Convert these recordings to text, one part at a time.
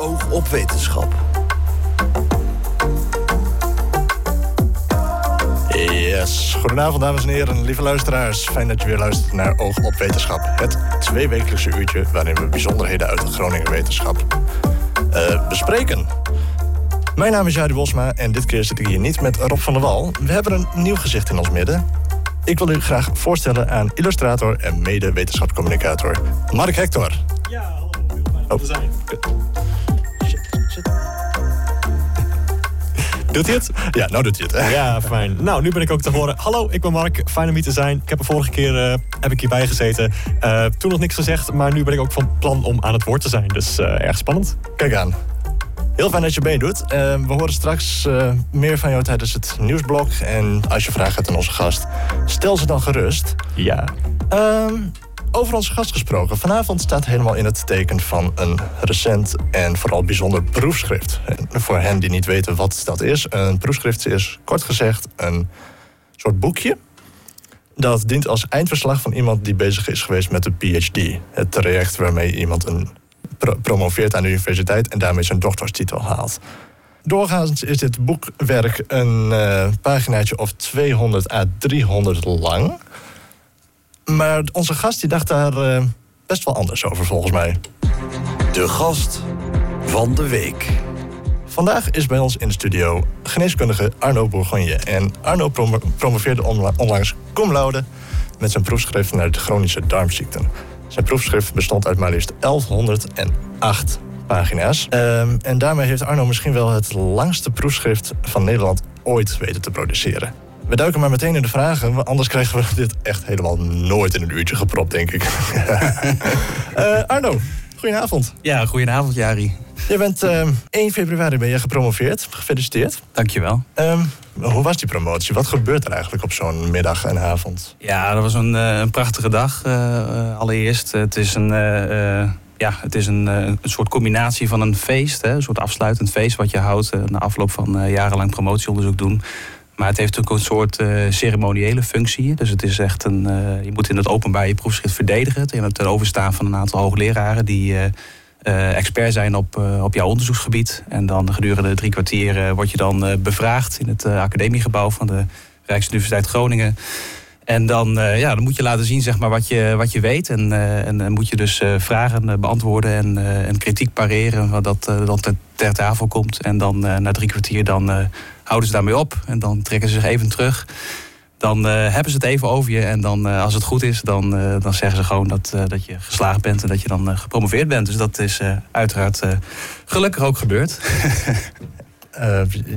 Oog op wetenschap. Yes. Goedenavond, dames en heren, lieve luisteraars. Fijn dat je weer luistert naar Oog op Wetenschap. Het tweewekelijkse uurtje waarin we bijzonderheden uit de Groningen wetenschap uh, bespreken. Mijn naam is Jari Bosma en dit keer zit ik hier niet met Rob van der Wal. We hebben een nieuw gezicht in ons midden. Ik wil u graag voorstellen aan illustrator en mede-wetenschapscommunicator Mark Hector. Ja, hallo. Heel fijn om te zijn. Doet hij het? Ja, nou doet hij het. Ja, fijn. Nou, nu ben ik ook te horen. Hallo, ik ben Mark. Fijn om hier te zijn. Ik heb de vorige keer uh, heb ik hierbij gezeten. Uh, toen nog niks gezegd, maar nu ben ik ook van plan om aan het woord te zijn. Dus uh, erg spannend. Kijk aan. Heel fijn dat je meedoet. we horen straks meer van jou tijdens het nieuwsblok. En als je vragen hebt aan onze gast, stel ze dan gerust. Ja. Ehm, over onze gast gesproken. Vanavond staat helemaal in het teken van een recent en vooral bijzonder proefschrift. Voor hen die niet weten wat dat is, een proefschrift is kort gezegd een soort boekje. Dat dient als eindverslag van iemand die bezig is geweest met een PhD. Het traject waarmee iemand een promoveert aan de universiteit en daarmee zijn dokterstitel haalt. Doorgaans is dit boekwerk een uh, paginaatje of 200 à 300 lang. Maar onze gast die dacht daar uh, best wel anders over, volgens mij. De gast van de week. Vandaag is bij ons in de studio geneeskundige Arno Bourgogne. En Arno prom promoveerde onlangs cum laude met zijn proefschrift naar de chronische darmziekten. Zijn proefschrift bestond uit maar liefst 1108 pagina's. Um, en daarmee heeft Arno misschien wel het langste proefschrift van Nederland ooit weten te produceren. We duiken maar meteen in de vragen, anders krijgen we dit echt helemaal nooit in een uurtje gepropt, denk ik. uh, Arno, goedenavond. Ja, goedenavond, Jari. Je bent uh, ehm, 1 februari ben je gepromoveerd. Gefeliciteerd. Dankjewel. Um, hoe was die promotie? Wat gebeurt er eigenlijk op zo'n middag en avond? Ja, dat was een, uh, een prachtige dag. Uh, allereerst, het is een ja, het is een, een, soort combinatie van een feest, hè, een soort afsluitend feest wat je houdt na afloop van jarenlang promotieonderzoek doen. Maar het heeft ook een soort uh, ceremoniële functie. Dus het is echt een. Uh, je moet in het openbaar je proefschrift verdedigen. Je hebt ten overstaan van een aantal hoogleraren die expert zijn op, op jouw onderzoeksgebied. En dan gedurende drie kwartier word je dan bevraagd in het academiegebouw van de Rijksuniversiteit Groningen. En dan, ja, dan moet je laten zien zeg maar, wat, je, wat je weet. En, en, en moet je dus vragen beantwoorden en, en kritiek pareren. Wat dat, dat ter, tafel komt. En dan na drie kwartier dan houden ze daarmee op. En dan trekken ze zich even terug. Dan hebben ze het even over je. En dan, als het goed is, dan, dan zeggen ze gewoon dat, dat je geslaagd bent en dat je dan gepromoveerd bent. Dus dat is uiteraard gelukkig ook gebeurd.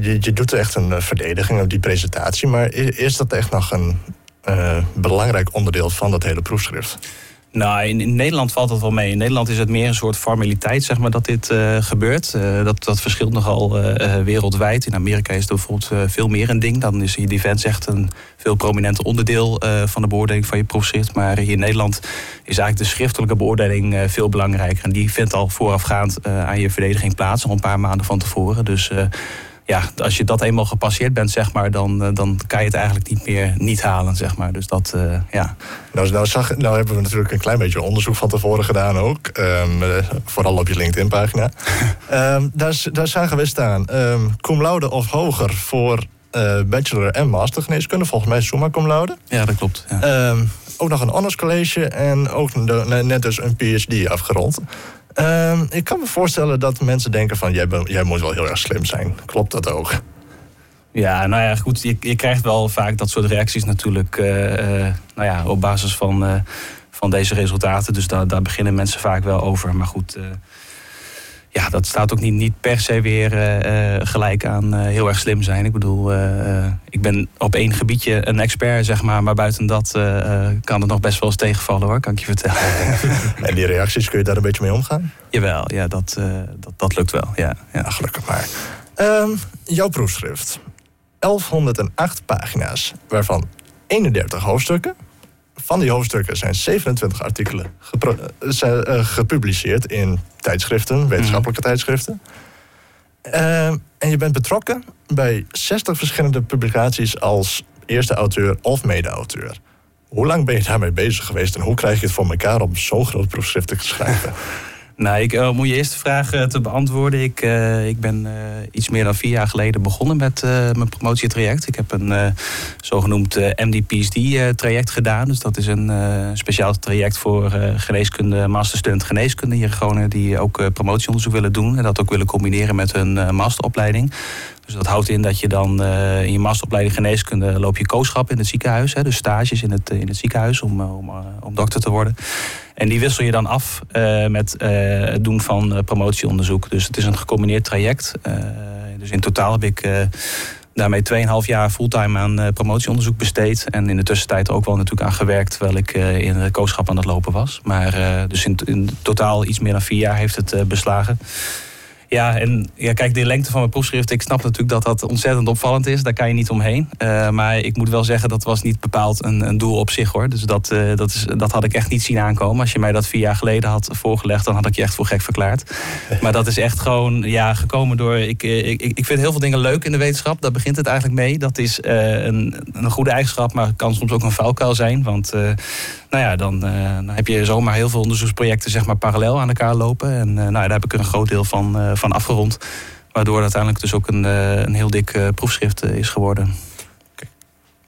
je, je, doet echt een verdediging op die presentatie. Maar is dat echt nog een belangrijk onderdeel van dat hele proefschrift? Nou, in, Nederland valt dat wel mee. In Nederland is het meer een soort formaliteit, zeg maar, dat dit uh, gebeurt. Uh, dat, dat verschilt nogal wereldwijd. In Amerika is het bijvoorbeeld veel meer een ding. Dan is je defense echt een veel prominenter onderdeel van de beoordeling van je proefschrift. Maar hier in Nederland is eigenlijk de schriftelijke beoordeling veel belangrijker. En die vindt al voorafgaand aan je verdediging plaats, al een paar maanden van tevoren. Dus ja, als je dat eenmaal gepasseerd bent, zeg maar, dan, eh, dan kan je het eigenlijk niet meer niet halen, zeg maar. Dus dat, uh, ja. Nou, nou, zag, nou hebben we natuurlijk een klein beetje onderzoek van tevoren gedaan ook. Um, vooral op je LinkedIn-pagina. um, daar, daar zagen we staan, um, cum laude of hoger voor uh, bachelor en master geneeskunde. Volgens mij summa cum laude. Ja, dat klopt. Ja. ook nog een honors college en ook net dus een PhD afgerond. Um, ik kan me voorstellen dat mensen denken van... Jij, ben, jij moet wel heel erg slim zijn. Klopt dat ook? Ja, nou ja, goed. Je, je krijgt wel vaak dat soort reacties natuurlijk... Uh, uh, nou ja, op basis van, uh, van deze resultaten. Dus daar beginnen mensen vaak wel over. Maar goed ja, dat staat ook niet, niet per se weer uh, gelijk aan uh, heel erg slim zijn. Ik bedoel, uh, ik ben op één gebiedje een expert, zeg maar. Maar buiten dat kan het nog best wel eens tegenvallen, hoor, kan ik je vertellen. en die reacties, kun je daar een beetje mee omgaan? Jawel, ja, dat, dat, dat lukt wel, ja. ja. Ah, gelukkig maar. Um, jouw proefschrift. 1108 pagina's, waarvan 31 hoofdstukken van die hoofdstukken zijn 27 artikelen zijn, uh, gepubliceerd in tijdschriften, wetenschappelijke mhm. tijdschriften. Uh, en je bent betrokken bij 60 verschillende publicaties als eerste auteur of mede-auteur. Hoe lang ben je daarmee bezig geweest en hoe krijg je het voor elkaar om zo'n groot proefschrift te schrijven? Nou, ik, om je eerste vraag te beantwoorden. Ik, ik ben iets meer dan vier jaar geleden begonnen met mijn promotietraject. Ik heb een zogenoemd MD-PhD-traject gedaan. Dus dat is een speciaal traject voor geneeskunde, masterstudent geneeskunde hier in Groningen... die ook promotieonderzoek willen doen en dat ook willen combineren met hun masteropleiding. Dus dat houdt in dat je dan in je masteropleiding geneeskunde loop je kooschap in het ziekenhuis. Hè, dus stages in het, in het ziekenhuis om, om dokter te worden. En die wissel je dan af uh, met uh, het doen van promotieonderzoek. Dus het is een gecombineerd traject. Dus in totaal heb ik daarmee 2,5 jaar fulltime aan promotieonderzoek besteed. En in de tussentijd ook wel natuurlijk aan gewerkt terwijl ik in de kooschap aan het lopen was. Maar dus in, in, totaal iets meer dan vier jaar heeft het beslagen. Ja, en ja, kijk, de lengte van mijn proefschrift, ik snap natuurlijk dat dat ontzettend opvallend is. Daar kan je niet omheen. Uh, maar ik moet wel zeggen, dat was niet bepaald een, een doel op zich hoor. Dus dat, uh, dat, is, dat had ik echt niet zien aankomen. Als je mij dat vier jaar geleden had voorgelegd, dan had ik je echt voor gek verklaard. Maar dat is echt gewoon ja, gekomen door. Ik, ik, ik vind heel veel dingen leuk in de wetenschap. Daar begint het eigenlijk mee. Dat is uh, een, een goede eigenschap, maar kan soms ook een valkuil zijn. Want nou ja, dan, dan, heb je zomaar heel veel onderzoeksprojecten zeg maar, parallel aan elkaar lopen. En nou, daar heb ik een groot deel van van afgerond. Waardoor uiteindelijk dus ook een, eh, een heel dik eh, proefschrift eh, is geworden.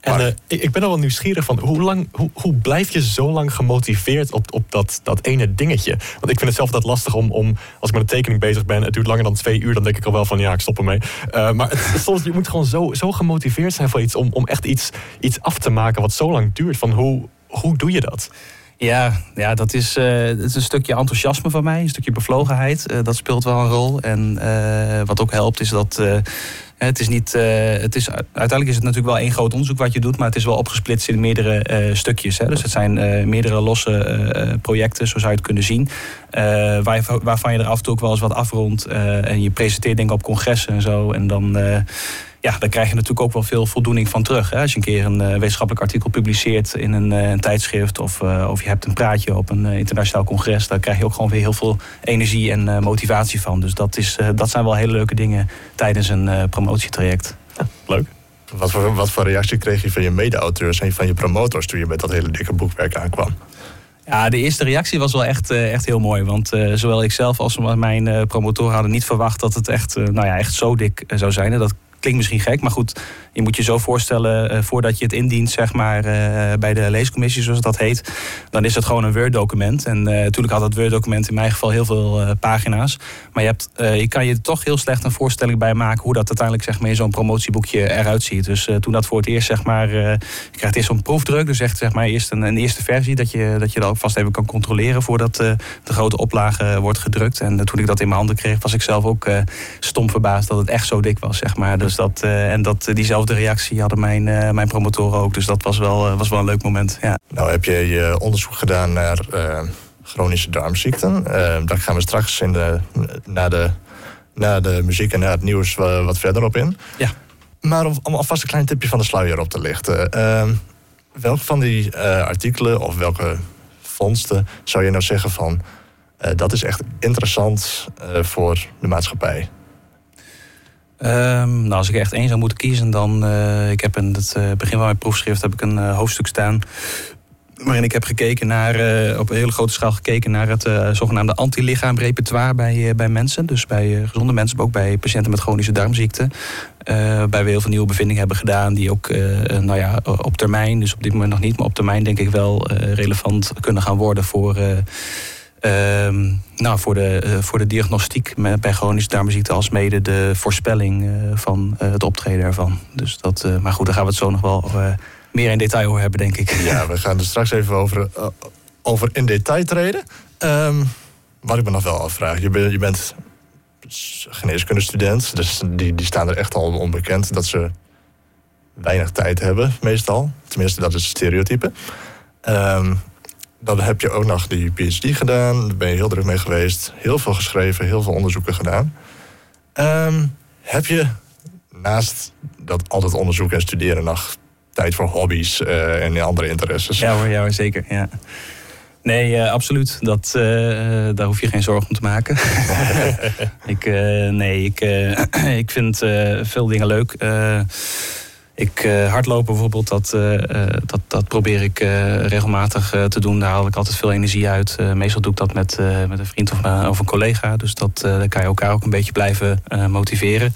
En uh, ik ben al wel nieuwsgierig van hoe, lang, hoe, hoe blijf je zo lang gemotiveerd op, op dat, dat ene dingetje? Want ik vind het zelf dat lastig om, om, als ik met een tekening bezig ben, het duurt langer dan twee uur, dan denk ik al wel van ja, ik stop ermee. Uh, maar het, soms, je moet gewoon zo, zo gemotiveerd zijn voor iets om, om echt iets, iets af te maken wat zo lang duurt. Van hoe, hoe doe je dat? Ja, ja dat, is, het is een stukje enthousiasme van mij, een stukje bevlogenheid. Uh, dat speelt wel een rol. En uh, wat ook helpt is dat het is niet, het is, uiteindelijk is het natuurlijk wel één groot onderzoek wat je doet, maar het is wel opgesplitst in meerdere stukjes. Hè. Dus het zijn meerdere losse projecten, zo zou je het kunnen zien. Waar, waarvan je er af en toe ook wel eens wat afrondt. en je presenteert dingen op congressen en zo. En dan ja, daar krijg je natuurlijk ook wel veel voldoening van terug. Hè? Als je een keer een uh, wetenschappelijk artikel publiceert in een, uh, een tijdschrift of, uh, of je hebt een praatje op een internationaal congres, daar krijg je ook gewoon weer heel veel energie en motivatie van. Dus dat, is, dat zijn wel hele leuke dingen tijdens een promotietraject. Ja, leuk. Wat voor, wat voor reactie kreeg je van je mede-auteurs en van je promotors toen je met dat hele dikke boekwerk aankwam? Ja, de eerste reactie was wel echt, echt heel mooi. Want zowel ik zelf als mijn promotoren hadden niet verwacht dat het echt, nou ja, echt zo dik zou zijn. En dat klinkt misschien gek, maar goed, je moet je zo voorstellen, uh, voordat je het indient, zeg maar, uh, bij de leescommissie, zoals dat heet, dan is het gewoon een Word-document. En uh, natuurlijk had dat Word-document in mijn geval heel veel pagina's. Maar je, hebt, je kan je toch heel slecht een voorstelling bij maken hoe dat uiteindelijk zeg maar, in zo'n promotieboekje eruit ziet. Dus toen dat voor het eerst, zeg maar, je krijgt eerst zo'n proefdruk, dus echt zeg maar eerst een, een, eerste versie, dat je, dat je dat ook vast even kan controleren voordat de grote oplage wordt gedrukt. En toen ik dat in mijn handen kreeg, was ik zelf ook stom verbaasd dat het echt zo dik was, zeg maar. Dus dat, en dat diezelfde de reactie hadden mijn, uh, mijn promotoren ook. Dus dat was wel, uh, was wel een leuk moment. Ja. Nou heb je je onderzoek gedaan naar uh, chronische darmziekten. daar gaan we straks in de, na, de, na de muziek en na het nieuws wat verder op in. Ja. Maar om, om alvast een klein tipje van de sluier op te lichten. welke van die artikelen of welke vondsten zou je nou zeggen van... dat is echt interessant voor de maatschappij? Um, nou, als ik echt één zou moeten kiezen, dan. Uh, ik heb in het uh, begin van mijn proefschrift heb ik een uh, hoofdstuk staan. Waarin ik heb gekeken naar, op een hele grote schaal gekeken naar het zogenaamde antilichaamrepertoire bij, bij mensen. Dus bij gezonde mensen, maar ook bij patiënten met chronische darmziekten. waarbij we heel veel nieuwe bevindingen hebben gedaan, die ook nou ja, op termijn, dus op dit moment nog niet, maar op termijn denk ik wel relevant kunnen gaan worden voor Ehm, nou, voor, de, uh, voor de diagnostiek bij chronische darmziekte als mede de voorspelling uh, van uh, het optreden ervan. Dus dat, maar goed, daar gaan we het zo nog wel meer in detail over hebben, denk ik. Ja, we gaan er straks even over, over in detail treden. Um, wat ik me nog wel afvraag, je, ben, je bent geneeskundestudent, dus die, die staan er echt al onbekend dat ze weinig tijd hebben, meestal. Tenminste, dat is het stereotype. Um, dan heb je ook nog die PhD gedaan. Daar ben je heel druk mee geweest. Heel veel geschreven, heel veel onderzoeken gedaan. Um, heb je naast dat altijd onderzoek en studeren nog tijd voor hobby's uh, en andere interesses? Ja hoor, ja hoor, zeker. Ja. Nee, uh, absoluut. Dat, uh, daar hoef je geen zorgen om te maken. ik, nee, ik, ik vind veel dingen leuk. Ik uh, hardlopen bijvoorbeeld, dat, dat, dat probeer ik regelmatig te doen. Daar haal ik altijd veel energie uit. meestal doe ik dat met, met een vriend of, of een collega. Dus dat, dan kan je elkaar ook een beetje blijven motiveren.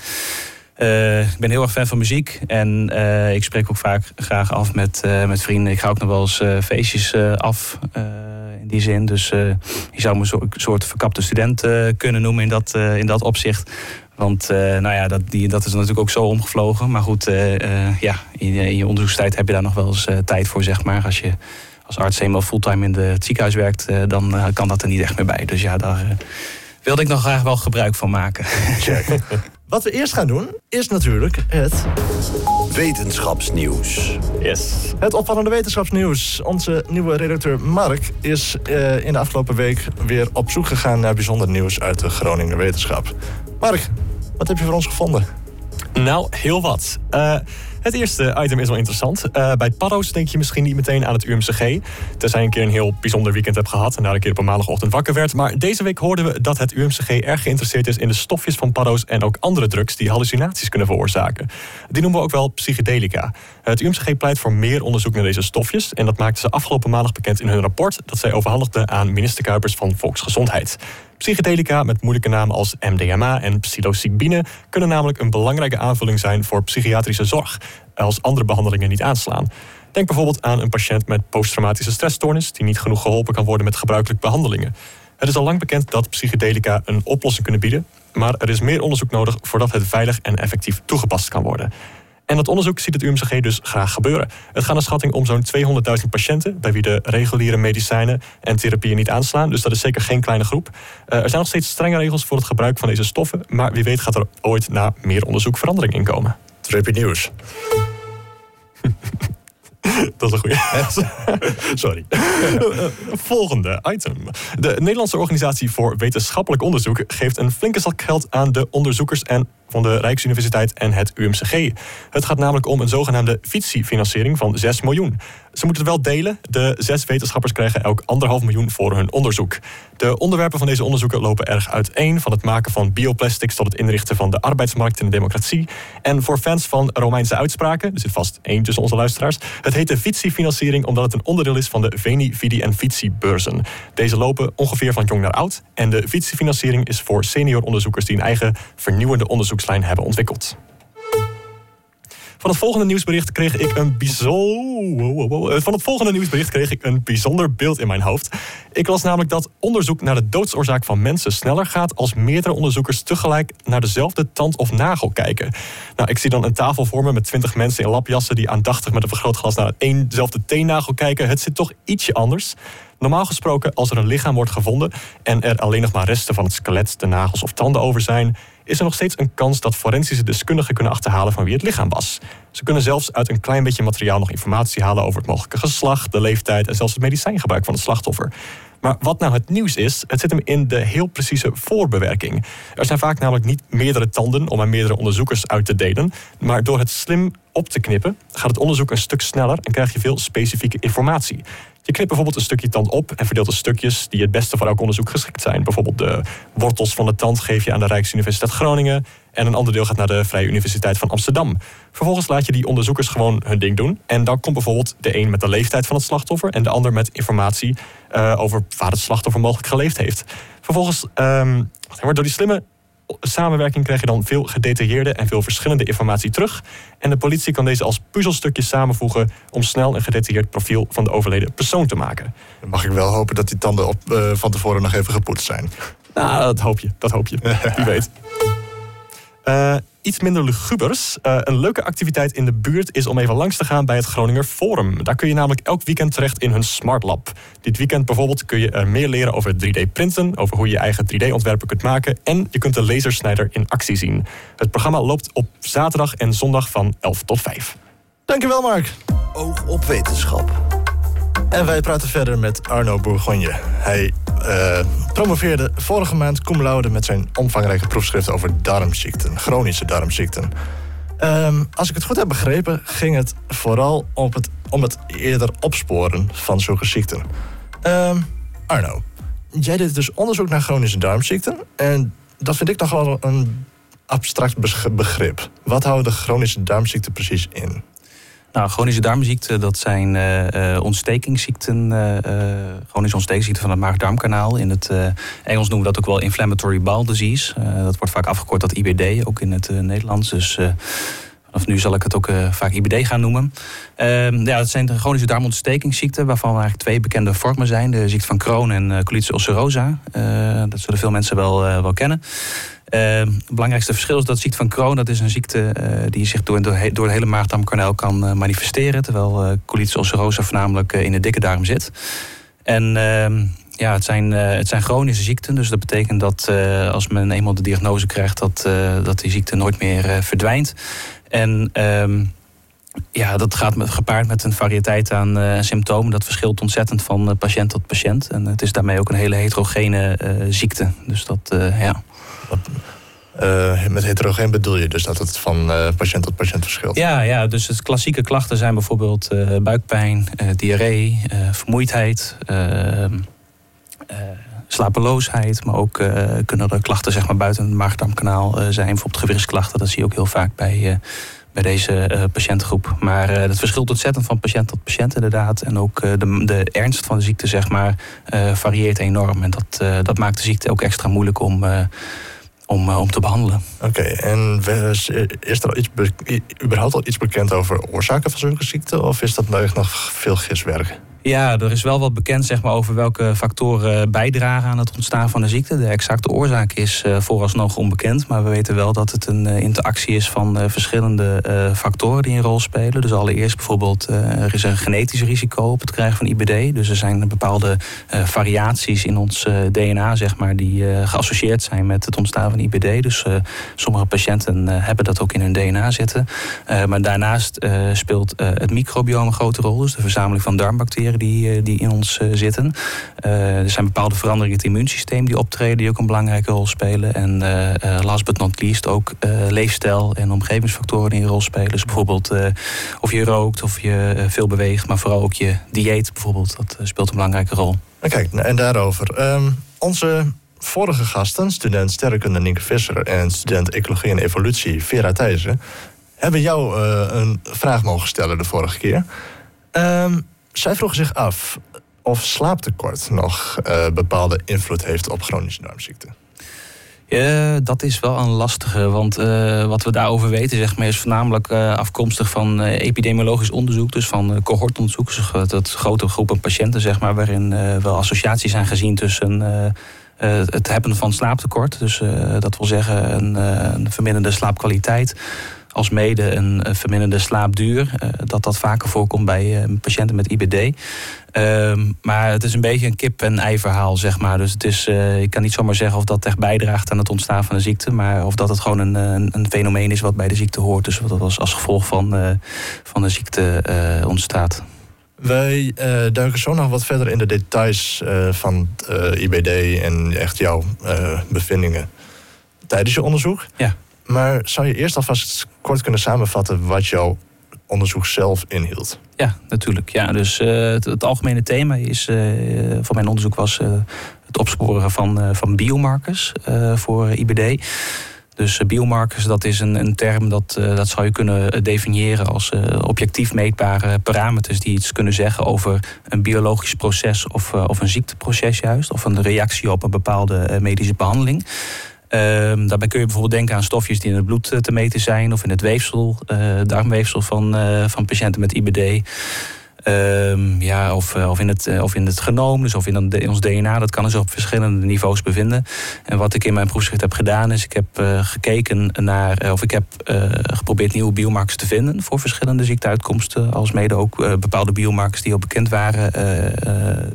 ik ben heel erg fan van muziek en ik spreek ook vaak graag af met, met vrienden. Ik ga ook nog wel eens feestjes af in die zin. Dus je zou me een soort verkapte student kunnen noemen in dat, in dat opzicht. Want uh, nou ja, dat, die, dat is natuurlijk ook zo omgevlogen. Maar goed, uh, uh, ja, in, in, je onderzoekstijd heb je daar nog wel eens tijd voor, zeg maar. Als je als arts eenmaal fulltime in de, het ziekenhuis werkt, dan kan dat er niet echt meer bij. Dus ja, daar wilde ik nog graag wel gebruik van maken. Check. Wat we eerst gaan doen, is natuurlijk het... Wetenschapsnieuws. Yes. Het opvallende wetenschapsnieuws. Onze nieuwe redacteur Mark is in de afgelopen week weer op zoek gegaan naar bijzonder nieuws uit de Groningen wetenschap. Mark, wat heb je voor ons gevonden? Nou, heel wat. Uh, het eerste item is wel interessant. Uh, bij paddo's denk je misschien niet meteen aan het UMCG. Tenzij je een keer een heel bijzonder weekend hebt gehad en daar een keer op een maandagochtend wakker werd. Maar deze week hoorden we dat het UMCG erg geïnteresseerd is in de stofjes van paddo's en ook andere drugs die hallucinaties kunnen veroorzaken. Die noemen we ook wel psychedelica. Het UMCG pleit voor meer onderzoek naar deze stofjes en dat maakten ze afgelopen maandag bekend in hun rapport dat zij overhandigden aan minister Kuipers van Volksgezondheid. Psychedelica met moeilijke namen als MDMA en psilocybine kunnen namelijk een belangrijke aanvulling zijn voor psychiatrische zorg als andere behandelingen niet aanslaan. Denk bijvoorbeeld aan een patiënt met posttraumatische stressstoornis die niet genoeg geholpen kan worden met gebruikelijke behandelingen. Het is al lang bekend dat psychedelica een oplossing kunnen bieden, maar er is meer onderzoek nodig voordat het veilig en effectief toegepast kan worden. En dat onderzoek ziet het UMCG dus graag gebeuren. Het gaat naar schatting om zo'n 200.000 patiënten... bij wie de reguliere medicijnen en therapieën niet aanslaan. Dus dat is zeker geen kleine groep. Uh, er zijn nog steeds strenge regels voor het gebruik van deze stoffen... maar wie weet gaat er ooit na meer onderzoek verandering in komen. Trippy nieuws. Dat is een goede. Sorry. Volgende item. De Nederlandse Organisatie voor Wetenschappelijk Onderzoek geeft een flinke zak geld aan de onderzoekers en van de Rijksuniversiteit en het UMCG. Het gaat namelijk om een zogenaamde FITSI-financiering van 6 miljoen. Ze moeten het wel delen. De zes wetenschappers krijgen elk anderhalf miljoen voor hun onderzoek. De onderwerpen van deze onderzoeken lopen erg uiteen. Van het maken van bioplastics tot het inrichten van de arbeidsmarkt in de democratie. En voor fans van Romeinse uitspraken, er zit vast één tussen onze luisteraars. Het heet de FITSI-financiering omdat het een onderdeel is van de Veni, Vidi en FITSI-beurzen. Deze lopen ongeveer van jong naar oud. En de FITSI-financiering is voor senior onderzoekers die een eigen vernieuwende hebben ontwikkeld. Van het volgende nieuwsbericht kreeg ik een bijzonder. Van het volgende nieuwsbericht kreeg ik een bijzonder beeld in mijn hoofd. Ik las namelijk dat onderzoek naar de doodsoorzaak van mensen sneller gaat als meerdere onderzoekers tegelijk naar dezelfde tand of nagel kijken. Nou, ik zie dan een tafel vormen met twintig mensen in lapjassen die aandachtig met een vergrootglas naar éénzelfde teennagel kijken. Het zit toch ietsje anders. Normaal gesproken, als er een lichaam wordt gevonden en er alleen nog maar resten van het skelet, de nagels of tanden over zijn, is er nog steeds een kans dat forensische deskundigen kunnen achterhalen van wie het lichaam was. Ze kunnen zelfs uit een klein beetje materiaal nog informatie halen over het mogelijke geslacht, de leeftijd en zelfs het medicijngebruik van het slachtoffer. Maar wat nou het nieuws is, het zit hem in de heel precieze voorbewerking. Er zijn vaak namelijk niet meerdere tanden om aan meerdere onderzoekers uit te delen, maar door het slim op te knippen gaat het onderzoek een stuk sneller en krijg je veel specifieke informatie. Je knipt bijvoorbeeld een stukje tand op en verdeelt de stukjes die het beste voor elk onderzoek geschikt zijn. Bijvoorbeeld de wortels van de tand geef je aan de Rijksuniversiteit Groningen en een ander deel gaat naar de Vrije Universiteit van Amsterdam. Vervolgens laat je die onderzoekers gewoon hun ding doen. En dan komt bijvoorbeeld de een met de leeftijd van het slachtoffer en de ander met informatie uh, over waar het slachtoffer mogelijk geleefd heeft. Vervolgens, um, door die slimme samenwerking krijg je dan veel gedetailleerde en veel verschillende informatie terug. En de politie kan deze als puzzelstukjes samenvoegen om snel een gedetailleerd profiel van de overleden persoon te maken. Dan mag ik wel hopen dat die tanden op, uh, van tevoren nog even gepoetst zijn. Nou, dat hoop je. Dat hoop je. Wie weet. Uh, iets minder lugubers. Uh, een leuke activiteit in de buurt is om even langs te gaan bij het Groninger Forum. Daar kun je namelijk elk weekend terecht in hun Smart Lab. Dit weekend bijvoorbeeld kun je er meer leren over 3D-printen, over hoe je je eigen 3D-ontwerpen kunt maken en je kunt de lasersnijder in actie zien. Het programma loopt op zaterdag en zondag van 11 tot 5. Dankjewel, Mark. Oog op wetenschap. En wij praten verder met Arno Bourgogne. Hij uh, promoveerde vorige maand cum laude met zijn omvangrijke proefschrift over darmziekten, chronische darmziekten. Um, als ik het goed heb begrepen, ging het vooral het, om het eerder opsporen van zulke ziekten. Um, Arno, jij deed dus onderzoek naar chronische darmziekten. En dat vind ik nogal een abstract begrip. Wat houdt de chronische darmziekte precies in? Nou, chronische darmziekte, dat zijn uh, ontstekingsziekten. chronische ontstekingsziekten van het maag-darmkanaal. In het Engels noemen we dat ook wel inflammatory bowel disease. dat wordt vaak afgekort tot IBD, ook in het Nederlands. Dus of nu zal ik het ook vaak IBD gaan noemen. Ehm, ja, het zijn de chronische darmontstekingsziekten, waarvan eigenlijk twee bekende vormen zijn: de ziekte van Crohn en uh, colitis ulcerosa. dat zullen veel mensen wel, wel kennen. Uh, het belangrijkste verschil is dat ziekte van Crohn, dat is een ziekte uh, die zich door, door, de hele maagdarmkanaal kan uh, manifesteren. Terwijl uh, colitis ulcerosa voornamelijk in de dikke darm zit. En ehm, ja, het zijn, het zijn chronische ziekten. Dus dat betekent dat als men eenmaal de diagnose krijgt, dat, dat die ziekte nooit meer verdwijnt. En ehm, ja, dat gaat met, gepaard met een variëteit aan symptomen. Dat verschilt ontzettend van patiënt tot patiënt. En het is daarmee ook een hele heterogene ziekte. Dus dat, ja. Uh, met heterogeen bedoel je dus dat het van uh, patiënt tot patiënt verschilt? Ja, ja, dus het klassieke klachten zijn bijvoorbeeld uh, buikpijn, diarree, vermoeidheid, ehm, slapeloosheid. Maar ook kunnen er klachten zeg maar, buiten het maagdarmkanaal zijn. Bijvoorbeeld gewrichtsklachten, dat zie je ook heel vaak bij, bij deze patiëntengroep. Maar dat verschilt ontzettend van patiënt tot patiënt inderdaad. En ook de, de ernst van de ziekte zeg maar, varieert enorm. En dat, dat maakt de ziekte ook extra moeilijk om om, eh, om te behandelen. Oké, en is er iets überhaupt al iets bekend over oorzaken van zulke ziekten? Of is dat nog veel giswerk? Ja, er is wel wat bekend zeg maar, over welke factoren bijdragen aan het ontstaan van de ziekte. De exacte oorzaak is uh, vooralsnog onbekend. Maar we weten wel dat het een uh, interactie is van uh, verschillende factoren die een rol spelen. Dus allereerst bijvoorbeeld, er is een genetisch risico op het krijgen van IBD. Dus er zijn bepaalde variaties in ons DNA, zeg maar, die geassocieerd zijn met het ontstaan van IBD. Dus sommige patiënten hebben dat ook in hun DNA zitten. maar daarnaast speelt het microbiome een grote rol. Dus de verzameling van darmbacteriën die, eh, die in ons eh, zitten. Eh, er zijn bepaalde veranderingen in het immuunsysteem die optreden, die ook een belangrijke rol spelen. En last but not least ook leefstijl en omgevingsfactoren die een rol spelen. Dus bijvoorbeeld of je rookt, of je veel beweegt, maar vooral ook je dieet bijvoorbeeld. Dat speelt een belangrijke rol. Kijk, en daarover. Ehm, onze vorige gasten, student sterrenkunde Nienke Visser en student ecologie en evolutie Vera Thijssen, hebben jou een vraag mogen stellen de vorige keer. Um, zij vroeg zich af of slaaptekort nog uh, bepaalde invloed heeft op chronische darmziekte. Ja, dat is wel een lastige, want uh, wat we daarover weten zeg maar, is voornamelijk uh, afkomstig van epidemiologisch onderzoek, dus van cohortonderzoek, dus dat grote groepen patiënten, zeg maar, waarin wel associaties zijn gezien tussen het hebben van slaaptekort, dus dat wil zeggen een, een verminderde slaapkwaliteit als mede een verminderde slaapduur. Uh, dat dat vaker voorkomt bij uh, patiënten met IBD. Ehm, maar het is een beetje een kip-en-ei verhaal, zeg maar. Dus het is, uh, ik kan niet zomaar zeggen of dat echt bijdraagt aan het ontstaan van de ziekte. Maar of dat het gewoon een, een, een fenomeen is wat bij de ziekte hoort. Dus wat als, als gevolg van, van de ziekte ontstaat. Wij duiken zo nog wat verder in de details van IBD en echt jouw bevindingen tijdens je onderzoek. Ja. Maar zou je eerst alvast kort kunnen samenvatten wat jouw onderzoek zelf inhield? Ja, natuurlijk. Ja, dus uh, het, algemene thema is, uh, voor mijn onderzoek was uh, het opsporen van, van biomarkers voor IBD. Dus biomarkers, dat is een, een term dat, dat zou je kunnen definiëren als objectief meetbare parameters die iets kunnen zeggen over een biologisch proces of, of een ziekteproces juist, of een reactie op een bepaalde medische behandeling. Um, daarbij kun je bijvoorbeeld denken aan stofjes die in het bloed eh, te meten zijn of in het weefsel, uh, darmweefsel van, uh, van patiënten met IBD. Um, ja, of, eh, of, in het, eh, of in het genoom, dus of in, in ons DNA. Dat kan dus op verschillende niveaus bevinden. En wat ik in mijn proefschrift heb gedaan, is ik heb uh, gekeken naar, of ik heb geprobeerd nieuwe biomarkers te vinden voor verschillende ziekteuitkomsten. Als mede ook bepaalde biomarkers die al bekend waren,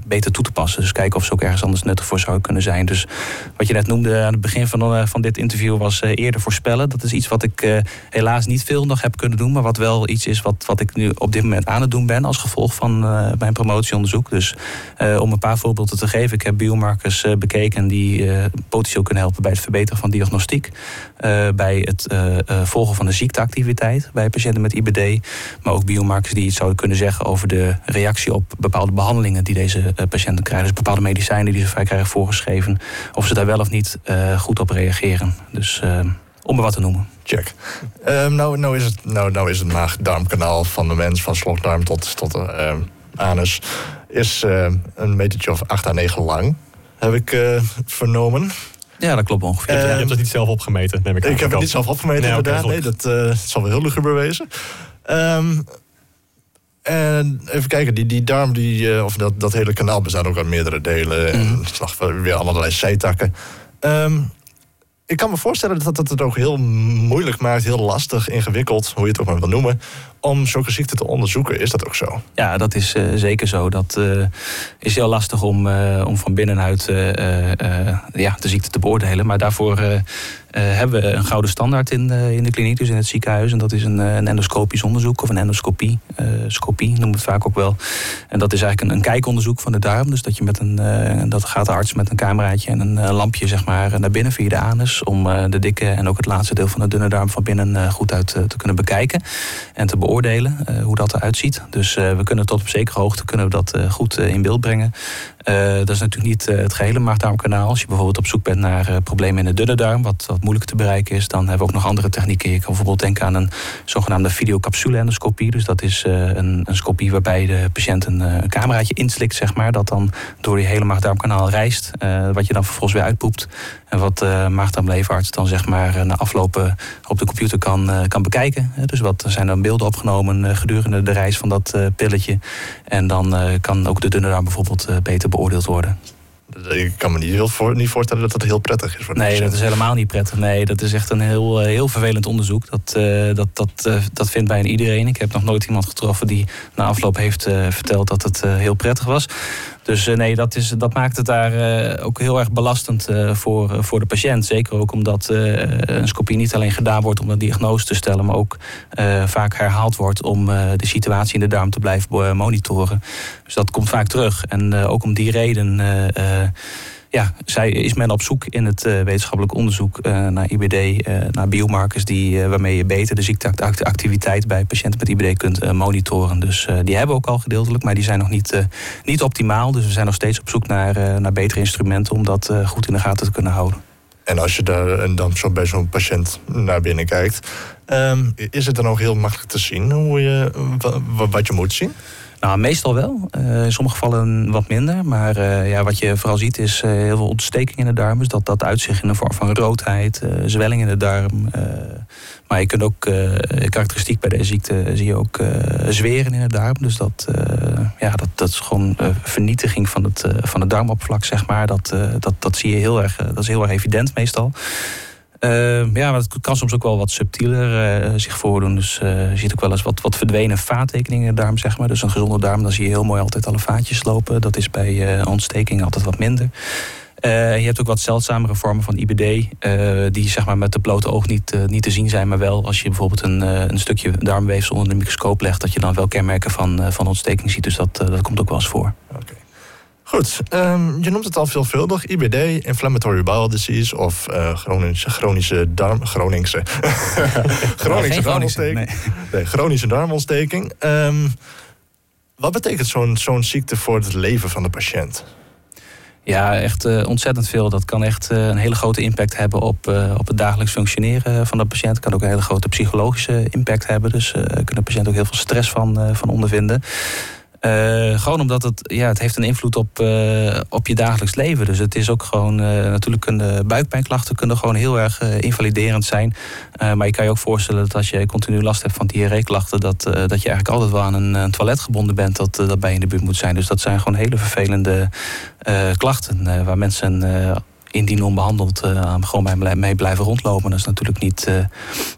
beter toe te passen. Dus kijken of ze ook ergens anders nuttig voor zouden kunnen zijn. Dus wat je net noemde aan het begin van, van dit interview was eerder voorspellen. Dat is iets wat ik helaas niet veel nog heb kunnen doen, maar wat wel iets is wat, wat ik nu op dit moment aan het doen ben als gevolg gevolg van uh, mijn promotieonderzoek. Dus uh, om een paar voorbeelden te geven. Ik heb biomarkers uh, bekeken die potentieel kunnen helpen bij het verbeteren van diagnostiek. bij het volgen van de ziekteactiviteit bij patiënten met IBD. Maar ook biomarkers die iets zouden kunnen zeggen over de reactie op bepaalde behandelingen die deze patiënten krijgen. Dus bepaalde medicijnen die ze vrij krijgen voorgeschreven. Of ze daar wel of niet goed op reageren. Dus Om er wat te noemen. Check. Um, nou, nou, is het, nou, nou is het maag-darmkanaal van de mens, van slokdarm tot, tot uh, anus, is uh, een metertje of 8 à 9 lang. Heb ik uh, vernomen. Ja, dat klopt ongeveer. je hebt het niet zelf opgemeten, neem ik Ik heb het niet zelf opgemeten, nee, inderdaad. Okay, nee, dat uh, zal wel heel luguber wezen. Um, en even kijken, die, die darm, die, uh, of dat, dat hele kanaal bestaat ook uit meerdere delen. En mm. -hmm. weer allerlei zijtakken. Um, ik kan me voorstellen dat dat het ook heel moeilijk maakt, heel lastig, ingewikkeld, hoe je het ook maar wil noemen, om zulke ziekten te onderzoeken. Is dat ook zo? Ja, dat is uh, zeker zo. Dat uh, is heel lastig om, uh, om van binnenuit ja, de ziekte te beoordelen. Maar daarvoor hebben we een gouden standaard in de, in de kliniek, dus in het ziekenhuis. En dat is een, een endoscopisch onderzoek of een endoscopie. scopie noemen we het vaak ook wel. En dat is eigenlijk een, een kijkonderzoek van de darm. Dus dat je met een dat gaat de arts met een cameraatje en een lampje zeg maar, naar binnen via de anus. Om de dikke en ook het laatste deel van de dunne darm van binnen goed uit te kunnen bekijken. En te beoordelen uh, hoe dat eruit ziet. Dus uh, we kunnen tot op zekere hoogte kunnen we dat uh, goed in beeld brengen. dat is natuurlijk niet het gehele maagdarmkanaal. Als je bijvoorbeeld op zoek bent naar problemen in de dunne darm, wat, wat moeilijk te bereiken is, dan hebben we ook nog andere technieken. Je kan bijvoorbeeld denken aan een zogenaamde videocapsule-endoscopie. Dus dat is een, een scopie waarbij de patiënt een, een cameraatje inslikt, zeg maar, dat dan door die hele maagdarmkanaal reist, wat je dan vervolgens weer uitpoept. En wat de maagdarmleverarts dan zeg maar na aflopen op de computer kan, kan bekijken. Dus wat zijn dan beelden opgenomen eh, gedurende de reis van dat eh, pilletje. En dan eh, kan ook de dunne darm bijvoorbeeld beter beoordeeld worden. Ik kan me niet, heel voor, niet voorstellen dat dat heel prettig is. Voor nee, dat is helemaal niet prettig. Nee, dat is echt een heel, heel vervelend onderzoek. Dat, uh, dat, dat, uh, dat vindt bijna iedereen. Ik heb nog nooit iemand getroffen die na afloop heeft uh, verteld dat het heel prettig was. Dus eh, nee, dat, is, dat maakt het daar eh, ook heel erg belastend eh, voor, voor de patiënt. Zeker ook omdat een scopie niet alleen gedaan wordt om een diagnose te stellen, maar ook vaak herhaald wordt om de situatie in de darm te blijven monitoren. Dus dat komt vaak terug. En ook om die reden ja, zij is men op zoek in het uh, wetenschappelijk onderzoek uh, naar IBD, uh, naar biomarkers die, waarmee je beter de ziekteactiviteit bij patiënten met IBD kunt monitoren. Dus die hebben we ook al gedeeltelijk, maar die zijn nog niet, niet optimaal. Dus we zijn nog steeds op zoek naar, naar betere instrumenten om dat goed in de gaten te kunnen houden. En als je daar dan zo bij zo'n patiënt naar binnen kijkt, um, is het dan ook heel makkelijk te zien hoe je, wat je moet zien? Nou, meestal wel. Uh, in sommige gevallen wat minder. Maar uh, ja, wat je vooral ziet is uh, heel veel ontsteking in de darm. Dus dat, dat uitzicht in de vorm van roodheid, zwelling in de darm. maar je kunt ook, karakteristiek bij deze ziekte, zie je ook zweren in de darm. Dus dat, ja, dat, dat is gewoon vernietiging van het, van het darmoppervlak, zeg maar. Dat, dat, dat zie je heel erg, dat is heel erg evident meestal. Uh, ja, maar het kan soms ook wel wat subtieler uh, zich voordoen. Dus uh, je ziet ook wel eens wat, wat verdwenen vaattekeningen in de darm, zeg maar. Dus een gezonde darm, dan zie je heel mooi altijd alle vaatjes lopen. Dat is bij ontsteking altijd wat minder. je hebt ook wat zeldzamere vormen van IBD, die zeg maar met de blote oog niet, niet te zien zijn, maar wel als je bijvoorbeeld een, een stukje darmweefsel onder de microscoop legt, dat je dan wel kenmerken van, van ontsteking ziet. Dus dat, dat komt ook wel eens voor. Okay. Goed, um, je noemt het al veelvuldig. IBD, inflammatory bowel disease of uh, chronische, chronische darm... Chronische. chronische darmontsteking. Nee. nee. chronische darmontsteking. Um, wat betekent zo'n zo'n ziekte voor het leven van de patiënt? Ja, echt uh, ontzettend veel. Dat kan echt uh, een hele grote impact hebben op, uh, op het dagelijks functioneren van de patiënt. Het kan ook een hele grote psychologische impact hebben. Dus uh, kan de patiënt ook heel veel stress van, van ondervinden. Uh, gewoon omdat het, ja, het heeft een invloed op, uh, op je dagelijks leven. Dus het is ook gewoon, uh, natuurlijk kunnen buikpijnklachten kunnen gewoon heel erg invaliderend zijn. maar je kan je ook voorstellen dat als je continu last hebt van diarreeklachten, dat, dat je eigenlijk altijd wel aan een, toilet gebonden bent dat, dat bij je in de buurt moet zijn. Dus dat zijn gewoon hele vervelende klachten waar mensen indien onbehandeld gewoon bij mee blijven rondlopen. Dat is natuurlijk niet,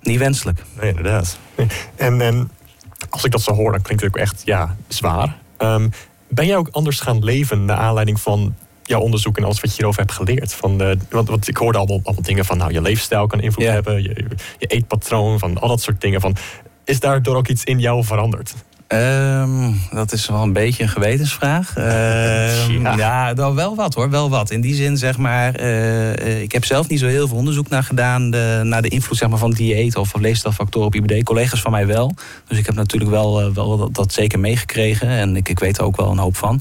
niet wenselijk. Nee, inderdaad. En, en als ik dat zo hoor, dan klinkt het ook echt ja, zwaar. Um, ben jij ook anders gaan leven naar aanleiding van jouw onderzoek en alles wat je hierover hebt geleerd? Van de, want, want ik hoorde allemaal, allemaal dingen van, nou, je leefstijl kan invloed hebben, je, je eetpatroon, van al dat soort dingen. Van, is daardoor ook iets in jou veranderd? Um, dat is wel een beetje een gewetensvraag. Um, ja, ja wel wat hoor, wel wat. In die zin zeg maar, uh, ik heb zelf niet zo heel veel onderzoek naar gedaan... De, naar de invloed zeg maar, van dieet of leefstijlfactoren op IBD. Collega's van mij wel. Dus ik heb natuurlijk wel, uh, wel dat, dat, zeker meegekregen. En ik, ik weet er ook wel een hoop van.